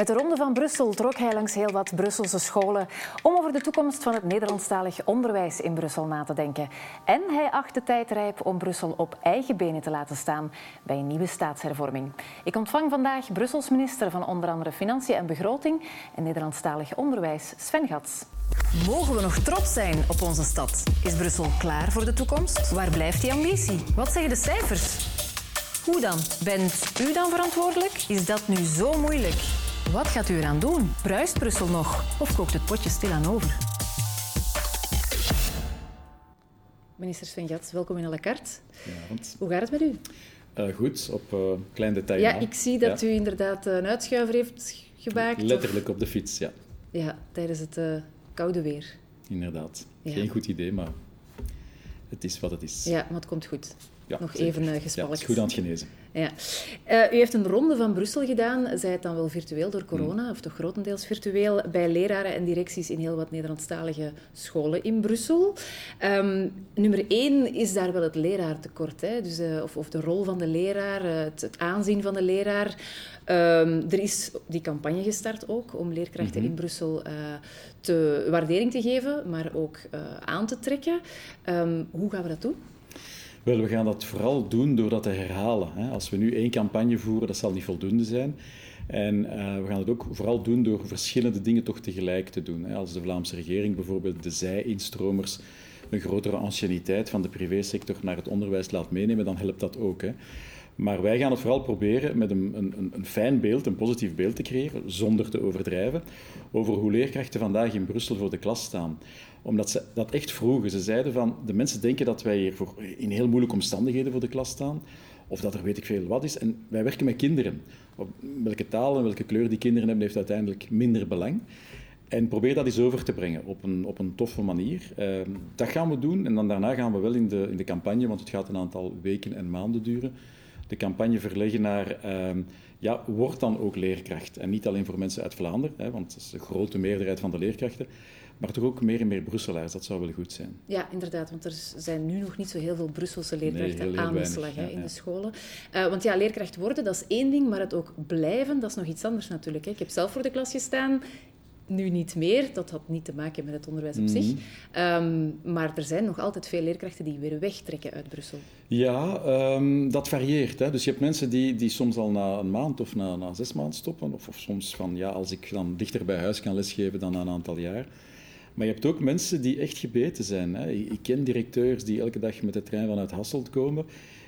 Met de Ronde van Brussel trok hij langs heel wat Brusselse scholen om over de toekomst van het Nederlandstalig onderwijs in Brussel na te denken. En hij acht de tijd rijp om Brussel op eigen benen te laten staan bij een nieuwe staatshervorming. Ik ontvang vandaag Brussels minister van onder andere Financiën en Begroting en Nederlandstalig onderwijs, Sven Gats. Mogen we nog trots zijn op onze stad? Is Brussel klaar voor de toekomst? Waar blijft die ambitie? Wat zeggen de cijfers? Hoe dan? Bent u dan verantwoordelijk? Is dat nu zo moeilijk? Wat gaat u eraan doen? Bruist Brussel nog? Of kookt het potje stilaan over? Minister Sven Gats, welkom in à la carte. Hoe gaat het met u? Uh, goed, op uh, klein detail. Ja, ik zie dat u inderdaad een uitschuiver heeft gemaakt. Letterlijk op de fiets, ja. Ja, tijdens het uh, koude weer. Inderdaad. Ja. Geen goed idee, maar het is wat het is. Ja, maar het komt goed. Ja, Nog even uh, gespalkt. Ja, het is goed aan het genezen. Ja. Uh, u heeft een ronde van Brussel gedaan, zij het dan wel virtueel door corona, mm. of toch grotendeels virtueel, bij leraren en directies in heel wat Nederlandstalige scholen in Brussel. Um, nummer één is daar wel het leraartekort, hè? Dus, uh, of, of, de rol van de leraar, het, het, aanzien van de leraar. Um, er is die campagne gestart ook om leerkrachten mm -hmm. in Brussel te, waardering te geven, maar ook aan te trekken. Um, hoe gaan we dat doen? Wel, we gaan dat vooral doen door dat te herhalen. Als we nu één campagne voeren, dat zal niet voldoende zijn. En uh, we gaan het ook vooral doen door verschillende dingen toch tegelijk te doen. Als de Vlaamse regering bijvoorbeeld de zij-instromers een grotere anciëniteit van de privésector naar het onderwijs laat meenemen, dan helpt dat ook. Hè. Maar wij gaan het vooral proberen met een, een, een, fijn beeld, een positief beeld te creëren, zonder te overdrijven, over hoe leerkrachten vandaag in Brussel voor de klas staan omdat ze dat echt vroegen. Ze zeiden van, de mensen denken dat wij hier voor, in heel moeilijke omstandigheden voor de klas staan. Of dat er weet ik veel wat is. En wij werken met kinderen. Op welke taal en welke kleur die kinderen hebben, heeft uiteindelijk minder belang. En probeer dat eens over te brengen op een, op een toffe manier. Uh, dat gaan we doen. En dan daarna gaan we wel in de, in de campagne, want het gaat een aantal weken en maanden duren, de campagne verleggen naar, uh, ja, word dan ook leerkracht. En niet alleen voor mensen uit Vlaanderen, hè, want dat is de grote meerderheid van de leerkrachten maar toch ook meer en meer Brusselaars. Dat zou wel goed zijn. Ja, inderdaad, want er zijn nu nog niet zo heel veel Brusselse leerkrachten aan de slag hè, in de scholen. Uh, want ja, leerkracht worden, dat is één ding, maar het ook blijven, dat is nog iets anders natuurlijk. Hè. Ik heb zelf voor de klas gestaan, nu niet meer. Dat had niet te maken met het onderwijs op zich. Um, maar er zijn nog altijd veel leerkrachten die weer wegtrekken uit Brussel. Ja, um, dat varieert. Hè. Dus je hebt mensen die, die soms al na een maand of na, na zes maanden stoppen. Of, of soms van, ja, als ik dan dichter bij huis kan lesgeven dan na een aantal jaar. Maar je hebt ook mensen die echt gebeten zijn. Hè. Ik ken directeurs die elke dag met de trein vanuit Hasselt komen.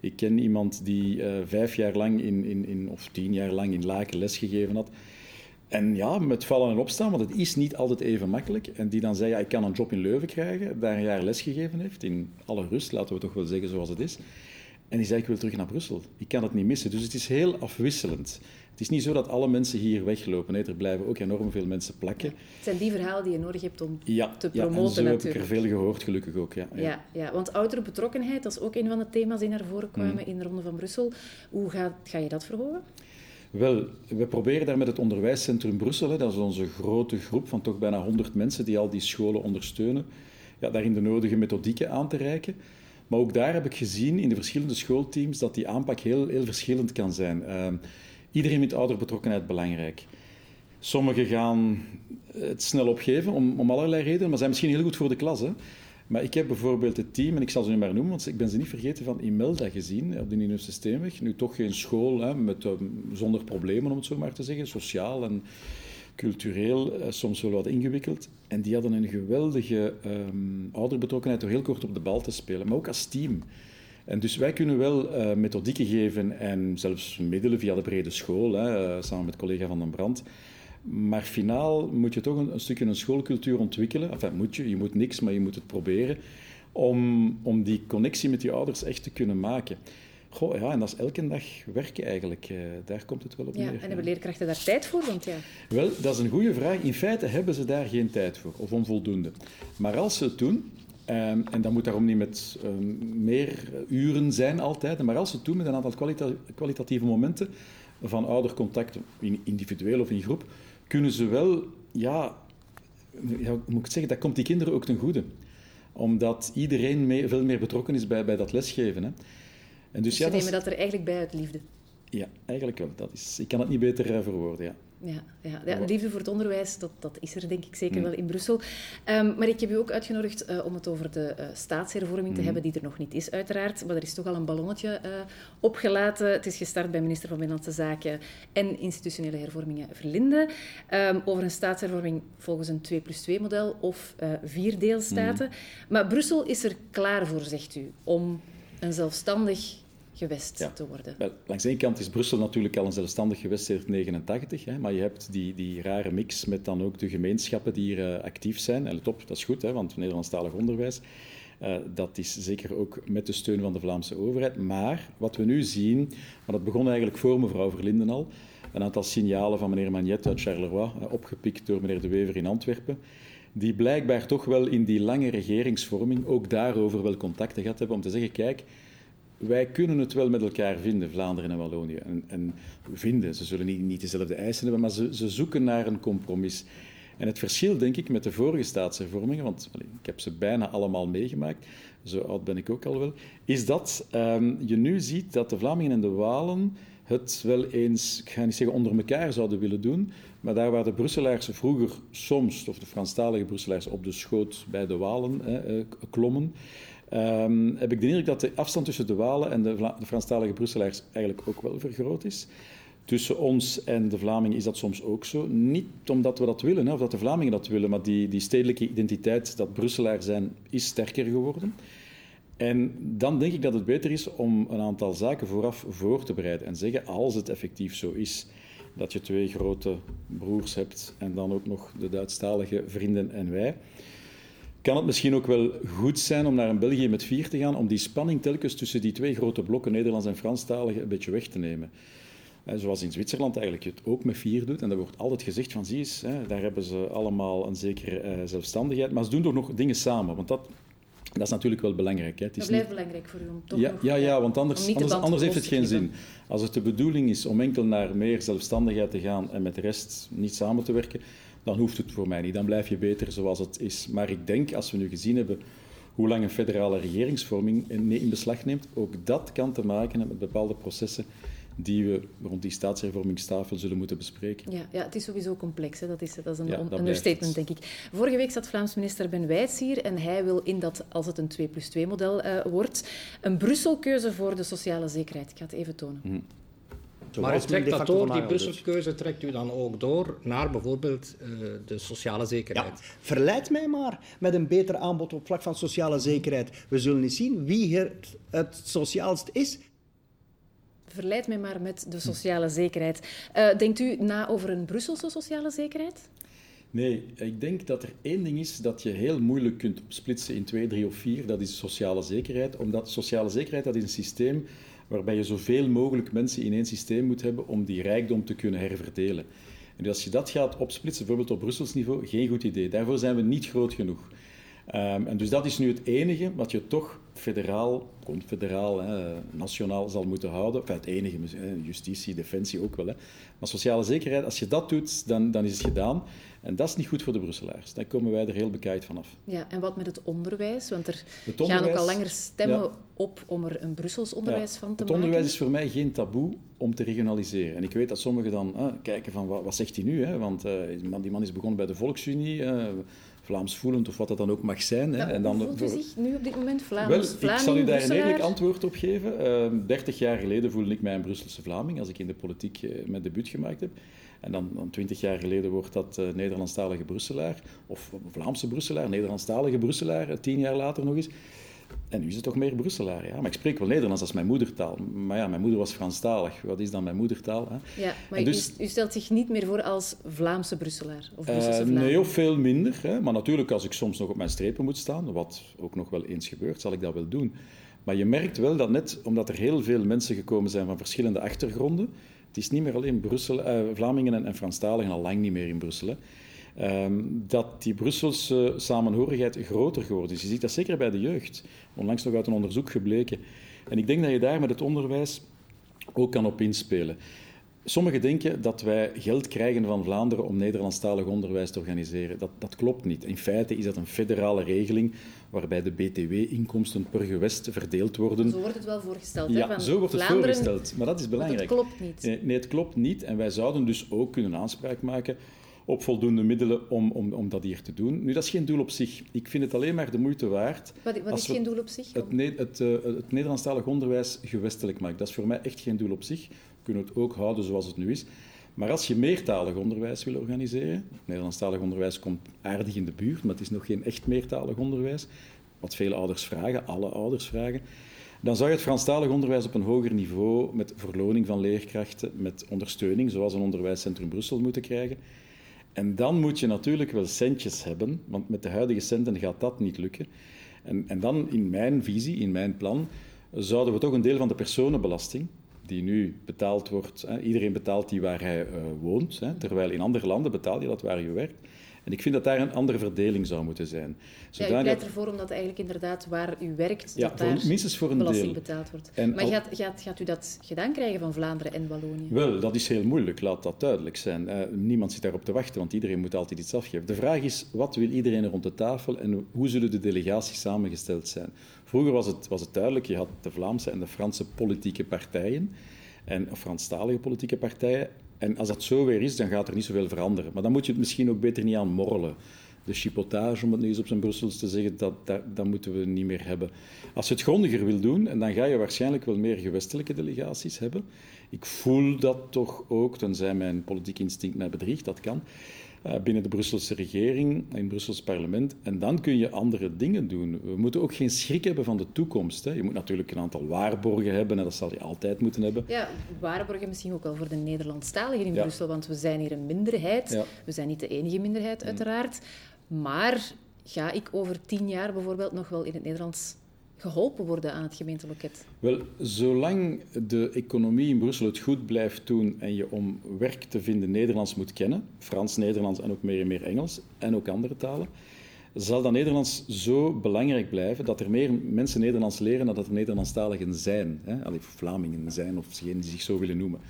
Ik ken iemand die uh, vijf jaar lang in, in, in, of tien jaar lang in Laken lesgegeven had. En ja, met vallen en opstaan, want het is niet altijd even makkelijk. En die dan zei, ja, ik kan een job in Leuven krijgen, daar een jaar lesgegeven heeft, in alle rust, laten we toch wel zeggen zoals het is. En die zei, ik wil terug naar Brussel. Ik kan het niet missen. Dus het is heel afwisselend. Het is niet zo dat alle mensen hier weglopen. Nee, er blijven ook enorm veel mensen plakken. Het zijn die verhalen die je nodig hebt om ja, te promoten ja, en zo natuurlijk. heb ik er veel gehoord, gelukkig ook. Ja, ja. ja, ja want oudere betrokkenheid, dat is ook een van de thema's die naar voren kwamen mm. in de Ronde van Brussel. Hoe ga, ga je dat verhogen? Wel, we proberen daar met het Onderwijscentrum Brussel, dat is onze grote groep van toch bijna 100 mensen die al die scholen ondersteunen, ja, daarin de nodige methodieken aan te reiken. Maar ook daar heb ik gezien in de verschillende schoolteams dat die aanpak heel, heel verschillend kan zijn. Uh, iedereen vindt ouderbetrokkenheid belangrijk. Sommigen gaan het snel opgeven om, om allerlei redenen, maar zijn misschien heel goed voor de klas. Hè? Maar ik heb bijvoorbeeld het team, en ik zal ze nu maar noemen, want ik ben ze niet vergeten, van Imelda gezien op de Nieuwe Systeemweg. Nu toch geen school hè, met, uh, zonder problemen, om het zo maar te zeggen, sociaal en cultureel uh, soms wel wat ingewikkeld. En die hadden een geweldige um, ouderbetrokkenheid door heel kort op de bal te spelen, maar ook als team. En dus wij kunnen wel uh, methodieken geven en zelfs middelen via de brede school, hè, samen met collega Van den Brand. Maar finaal moet je toch een, een stukje een schoolcultuur ontwikkelen. Enfin, moet je, je moet niks, maar je moet het proberen. Om, om die connectie met je ouders echt te kunnen maken. Goh, ja, en dat is elke dag werken eigenlijk. Uh, daar komt het wel op neer. Ja, en hebben leerkrachten daar tijd voor? Want ja. Wel, dat is een goede vraag. In feite hebben ze daar geen tijd voor, of onvoldoende. Maar als ze het doen, um, en dat moet daarom niet met um, meer uren zijn altijd, maar als ze het doen met een aantal kwalita kwalitatieve momenten van oudercontact, individueel of in groep, kunnen ze wel, ja, ja, moet ik het zeggen, dat komt die kinderen ook ten goede. Omdat iedereen mee, veel meer betrokken is bij, bij dat lesgeven. Hè. En dus, dus ja, ze nemen dat, is, dat er eigenlijk bij uit liefde. Ja, eigenlijk wel. Dat is, ik kan het niet beter uh, verwoorden, ja. Ja, ja, ja, liefde voor het onderwijs, dat, dat is er denk ik zeker mm. wel in Brussel. Um, maar ik heb u ook uitgenodigd uh, om het over de uh, staatshervorming te mm. hebben, die er nog niet is uiteraard. Maar er is toch al een ballonnetje uh, opgelaten. Het is gestart bij minister van Binnenlandse Zaken en institutionele hervormingen Verlinde. Um, over een staatshervorming volgens een 2 plus 2 model of vier deelstaten. Mm. Maar Brussel is er klaar voor, zegt u, om een zelfstandig gewest te worden. Wel, langs ene kant is Brussel natuurlijk al een zelfstandig gewest sinds 1989, hè, maar je hebt die, die rare mix met dan ook de gemeenschappen die hier uh, actief zijn. En let op, dat is goed, hè, want Nederlandstalig onderwijs, uh, dat is zeker ook met de steun van de Vlaamse overheid. Maar wat we nu zien, maar dat begon eigenlijk voor mevrouw Verlinden al, een aantal signalen van meneer Magnet uit Charleroi, uh, opgepikt door meneer De Wever in Antwerpen, die blijkbaar toch wel in die lange regeringsvorming ook daarover wel contacten gehad hebben om te zeggen, kijk, wij kunnen het wel met elkaar vinden, Vlaanderen en Wallonië. En, en vinden, ze zullen niet, niet dezelfde eisen hebben, maar ze, ze, zoeken naar een compromis. En het verschil, denk ik, met de vorige staatshervormingen, want ik heb ze bijna allemaal meegemaakt, zo oud ben ik ook al wel, is dat um, je nu ziet dat de Vlamingen en de Walen het wel eens, ik ga niet zeggen onder elkaar zouden willen doen, maar daar waar de Brusselaars vroeger soms, of de Franstalige Brusselaars, op de schoot bij de Walen eh, klommen, um, heb ik de indruk dat de afstand tussen de Walen en de, de Franstalige Brusselaars eigenlijk ook wel vergroot is. Tussen ons en de Vlamingen is dat soms ook zo. Niet omdat we dat willen, hè, of dat de Vlamingen dat willen, maar die, die stedelijke identiteit, dat Brusselaar zijn, is sterker geworden. En dan denk ik dat het beter is om een aantal zaken vooraf voor te bereiden en zeggen, als het effectief zo is, dat je twee grote broers hebt en dan ook nog de Duitsstalige vrienden en wij, kan het misschien ook wel goed zijn om naar een België met vier te gaan, om die spanning telkens tussen die twee grote blokken, Nederlands en Franstalige, een beetje weg te nemen. Zoals in Zwitserland eigenlijk het ook met vier doet. En daar wordt altijd gezegd van, zie eens, daar hebben ze allemaal een zekere eh, zelfstandigheid. Maar ze doen toch nog dingen samen, want dat, dat is natuurlijk wel belangrijk. Hè. Het is dat blijft belangrijk voor u om toch ja, nog, ja, ja, want anders, anders, anders heeft het geen zin. Als het de bedoeling is om enkel naar meer zelfstandigheid te gaan en met de rest niet samen te werken, dan hoeft het voor mij niet. Dan blijf je beter zoals het is. Maar ik denk, als we nu gezien hebben hoe lang een federale regeringsvorming in beslag neemt, ook dat kan te maken hebben met bepaalde processen die we rond die staatshervormingstafel zullen moeten bespreken. Ja, ja het is sowieso complex. Hè. Dat, is, dat is een ja, understatement, denk ik. Vorige week zat Vlaams minister Ben Wijts hier en hij wil in dat, als het een 2 plus 2 model uh, wordt, een Brusselkeuze voor de sociale zekerheid. Ik ga het even tonen. Mm maar u trekt dat door, die Brusselkeuze trekt u dan ook door naar bijvoorbeeld uh, de sociale zekerheid. Ja, verleid mij maar met een beter aanbod op vlak van sociale zekerheid. We zullen eens zien wie het, het sociaalst is. Verleid mij maar met de sociale zekerheid. Uh, denkt u na over een Brusselse sociale zekerheid? Nee, ik denk dat er één ding is dat je heel moeilijk kunt opsplitsen in twee, drie of vier. Dat is sociale zekerheid. Omdat sociale zekerheid dat is een systeem waarbij je zoveel mogelijk mensen in één systeem moet hebben om die rijkdom te kunnen herverdelen. En als je dat gaat opsplitsen, bijvoorbeeld op Brussels niveau, geen goed idee. Daarvoor zijn we niet groot genoeg. Um, en dus dat is nu het enige wat je toch federaal, confederaal, hè, nationaal zal moeten houden. Enfin, het enige, justitie, defensie ook wel. Hè. Maar sociale zekerheid, als je dat doet, dan, dan is het gedaan. En dat is niet goed voor de Brusselaars. Daar komen wij er heel bekijkt vanaf. Ja, en wat met het onderwijs? Want er gaan ook al langer stemmen op om er een Brussels onderwijs van te maken. Het onderwijs is voor mij geen taboe om te regionaliseren. En ik weet dat sommigen dan ah, kijken van, wat, wat, zegt hij nu? Hè? Want uh, die man is begonnen bij de Volksunie... Uh, Vlaams voelend of wat dat dan ook mag zijn. Hè. en dan, hoe voelt u zich nu op dit moment Vlaams? Wel, ik zal u daar een eerlijk antwoord op geven. Uh, 30 jaar geleden voelde ik mij een Brusselse Vlaming als ik in de politiek uh, mijn debuut gemaakt heb. En dan, 20 jaar geleden wordt dat uh, Nederlandstalige Brusselaar, of Vlaamse Brusselaar, Nederlandstalige Brusselaar, tien jaar later nog eens. En nu is het toch meer Brusselaar, ja. Maar ik spreek wel Nederlands als mijn moedertaal. Maar ja, mijn moeder was Franstalig. Wat is dan mijn moedertaal? Hè? Ja, maar dus, u, u, stelt zich niet meer voor als Vlaamse Brusselaar? Of Brusselse uh, nee, of veel minder. Hè. Maar natuurlijk, als ik soms nog op mijn strepen moet staan, wat ook nog wel eens gebeurt, zal ik dat wel doen. Maar je merkt wel dat net omdat er heel veel mensen gekomen zijn van verschillende achtergronden, het is niet meer alleen Brussel, uh, Vlamingen en, en Franstaligen, al lang niet meer in Brussel. Hè. Ehm, dat die Brusselse samenhorigheid groter geworden is. Je ziet dat zeker bij de jeugd. Onlangs nog uit een onderzoek gebleken. En ik denk dat je daar met het onderwijs ook kan op inspelen. Sommigen denken dat wij geld krijgen van Vlaanderen om Nederlandstalig onderwijs te organiseren. Dat, dat klopt niet. In feite is dat een federale regeling waarbij de BTW-inkomsten per gewest verdeeld worden. Zo wordt het wel voorgesteld. Ja, hè, van zo wordt het Vlaanderen, voorgesteld. Maar dat is belangrijk. Het klopt niet. Nee, nee, het klopt niet. En wij zouden dus ook kunnen aanspraak maken op voldoende middelen om, om, om dat hier te doen. Nu, dat is geen doel op zich. Ik vind het alleen maar de moeite waard. Wat, wat is geen doel op zich? Het, ne het, uh, het Nederlandstalig onderwijs gewestelijk maakt. Dat is voor mij echt geen doel op zich. We kunnen het ook houden zoals het nu is. Maar als je meertalig onderwijs wil organiseren, Nederlandstalig onderwijs komt aardig in de buurt, maar het is nog geen echt meertalig onderwijs, wat veel ouders vragen, alle ouders vragen, dan zou je het Franstalig onderwijs op een hoger niveau, met verloning van leerkrachten, met ondersteuning, zoals een onderwijscentrum Brussel, moeten krijgen. En dan moet je natuurlijk wel centjes hebben, want met de huidige centen gaat dat niet lukken. En, en dan, in mijn visie, in mijn plan, zouden we toch een deel van de personenbelasting, die nu betaald wordt, hè, iedereen betaalt die waar hij uh, woont, hè, terwijl in andere landen betaal je dat waar je werkt. En ik vind dat daar een andere verdeling zou moeten zijn. Zodat ja, u pleit ervoor omdat eigenlijk inderdaad waar u werkt, ja, dat daar minstens voor een belasting deel. betaald wordt. En maar al... gaat, gaat, gaat u dat gedaan krijgen van Vlaanderen en Wallonië? Wel, dat is heel moeilijk, laat dat duidelijk zijn. Uh, niemand zit daarop te wachten, want iedereen moet altijd iets afgeven. De vraag is, wat wil iedereen er rond de tafel en hoe zullen de delegaties samengesteld zijn? Vroeger was het, was het duidelijk, je had de Vlaamse en de Franse politieke partijen, en, of Franstalige politieke partijen, en als dat zo weer is, dan gaat er niet zoveel veranderen. Maar dan moet je het misschien ook beter niet aan morrelen. De chipotage, om het nu eens op zijn Brussels te zeggen, dat, dat, dat, moeten we niet meer hebben. Als je het grondiger wil doen, en dan ga je waarschijnlijk wel meer gewestelijke delegaties hebben. Ik voel dat toch ook, tenzij mijn politiek instinct mij bedriegt, dat kan. Uh, binnen de Brusselse regering, in het Brussels parlement. En dan kun je andere dingen doen. We moeten ook geen schrik hebben van de toekomst. Hè. Je moet natuurlijk een aantal waarborgen hebben, en dat zal je altijd moeten hebben. Ja, waarborgen misschien ook wel voor de Nederlandstaligen in ja. Brussel, want we zijn hier een minderheid. Ja. We zijn niet de enige minderheid, uiteraard. Maar ga ik over tien jaar bijvoorbeeld nog wel in het Nederlands geholpen worden aan het gemeenteloket? Wel, zolang de economie in Brussel het goed blijft doen en je om werk te vinden Nederlands moet kennen, Frans, Nederlands en ook meer en meer Engels en ook andere talen, zal dat Nederlands zo belangrijk blijven dat er meer mensen Nederlands leren dan dat er Nederlandstaligen zijn. Hè? Allee, Vlamingen zijn of degenen die zich zo willen noemen.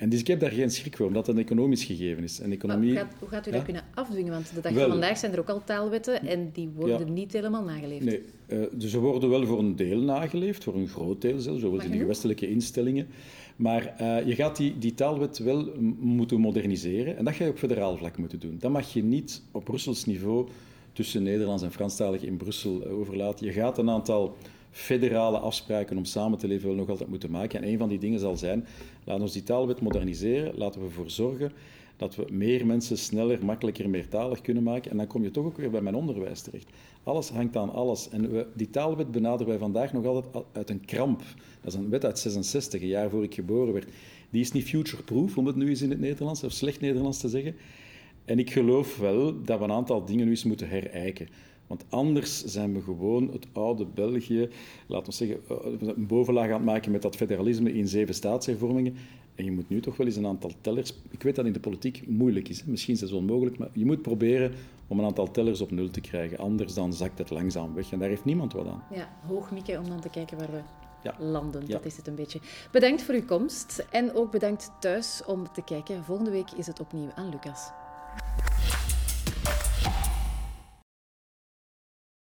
En dus ik heb daar geen schrik voor, omdat het een economisch gegeven is. En economie... hoe, gaat, hoe, gaat, u dat kunnen afdwingen? Want de dag van vandaag zijn er ook al taalwetten en die worden ja. niet helemaal nageleefd. Nee, uh, dus ze worden wel voor een deel nageleefd, voor een groot deel zelfs, zoals in de gewestelijke instellingen. Maar uh, je gaat die, die taalwet wel moeten moderniseren en dat ga je op federaal vlak moeten doen. Dat mag je niet op Brussels niveau tussen Nederlands en Franstalig in Brussel overlaten. Je gaat een aantal federale afspraken om samen te leven wel nog altijd moeten maken. En een van die dingen zal zijn, laten we die taalwet moderniseren, laten we ervoor zorgen dat we meer mensen sneller, makkelijker, meertalig kunnen maken. En dan kom je toch ook weer bij mijn onderwijs terecht. Alles hangt aan alles. En we, die taalwet benaderen wij vandaag nog altijd uit een kramp. Dat is een wet uit 66, een jaar voor ik geboren werd. Die is niet future-proof, om het nu eens in het Nederlands of slecht Nederlands te zeggen. En ik geloof wel dat we een aantal dingen nu eens moeten herijken. Want anders zijn we gewoon het oude België, laten we zeggen, eh, een bovenlaag aan het maken met dat federalisme in zeven staatshervormingen. En je moet nu toch wel eens een aantal tellers. Ik weet dat in de politiek moeilijk is, misschien is het onmogelijk, maar je moet proberen om een aantal tellers op nul te krijgen. Anders dan zakt het langzaam weg en daar heeft niemand wat aan. Ja, hoog mikken om dan te kijken waar we ja. landen. Ja. Dat is het een beetje. Bedankt voor uw komst en ook bedankt thuis om te kijken. Volgende week is het opnieuw aan Lucas.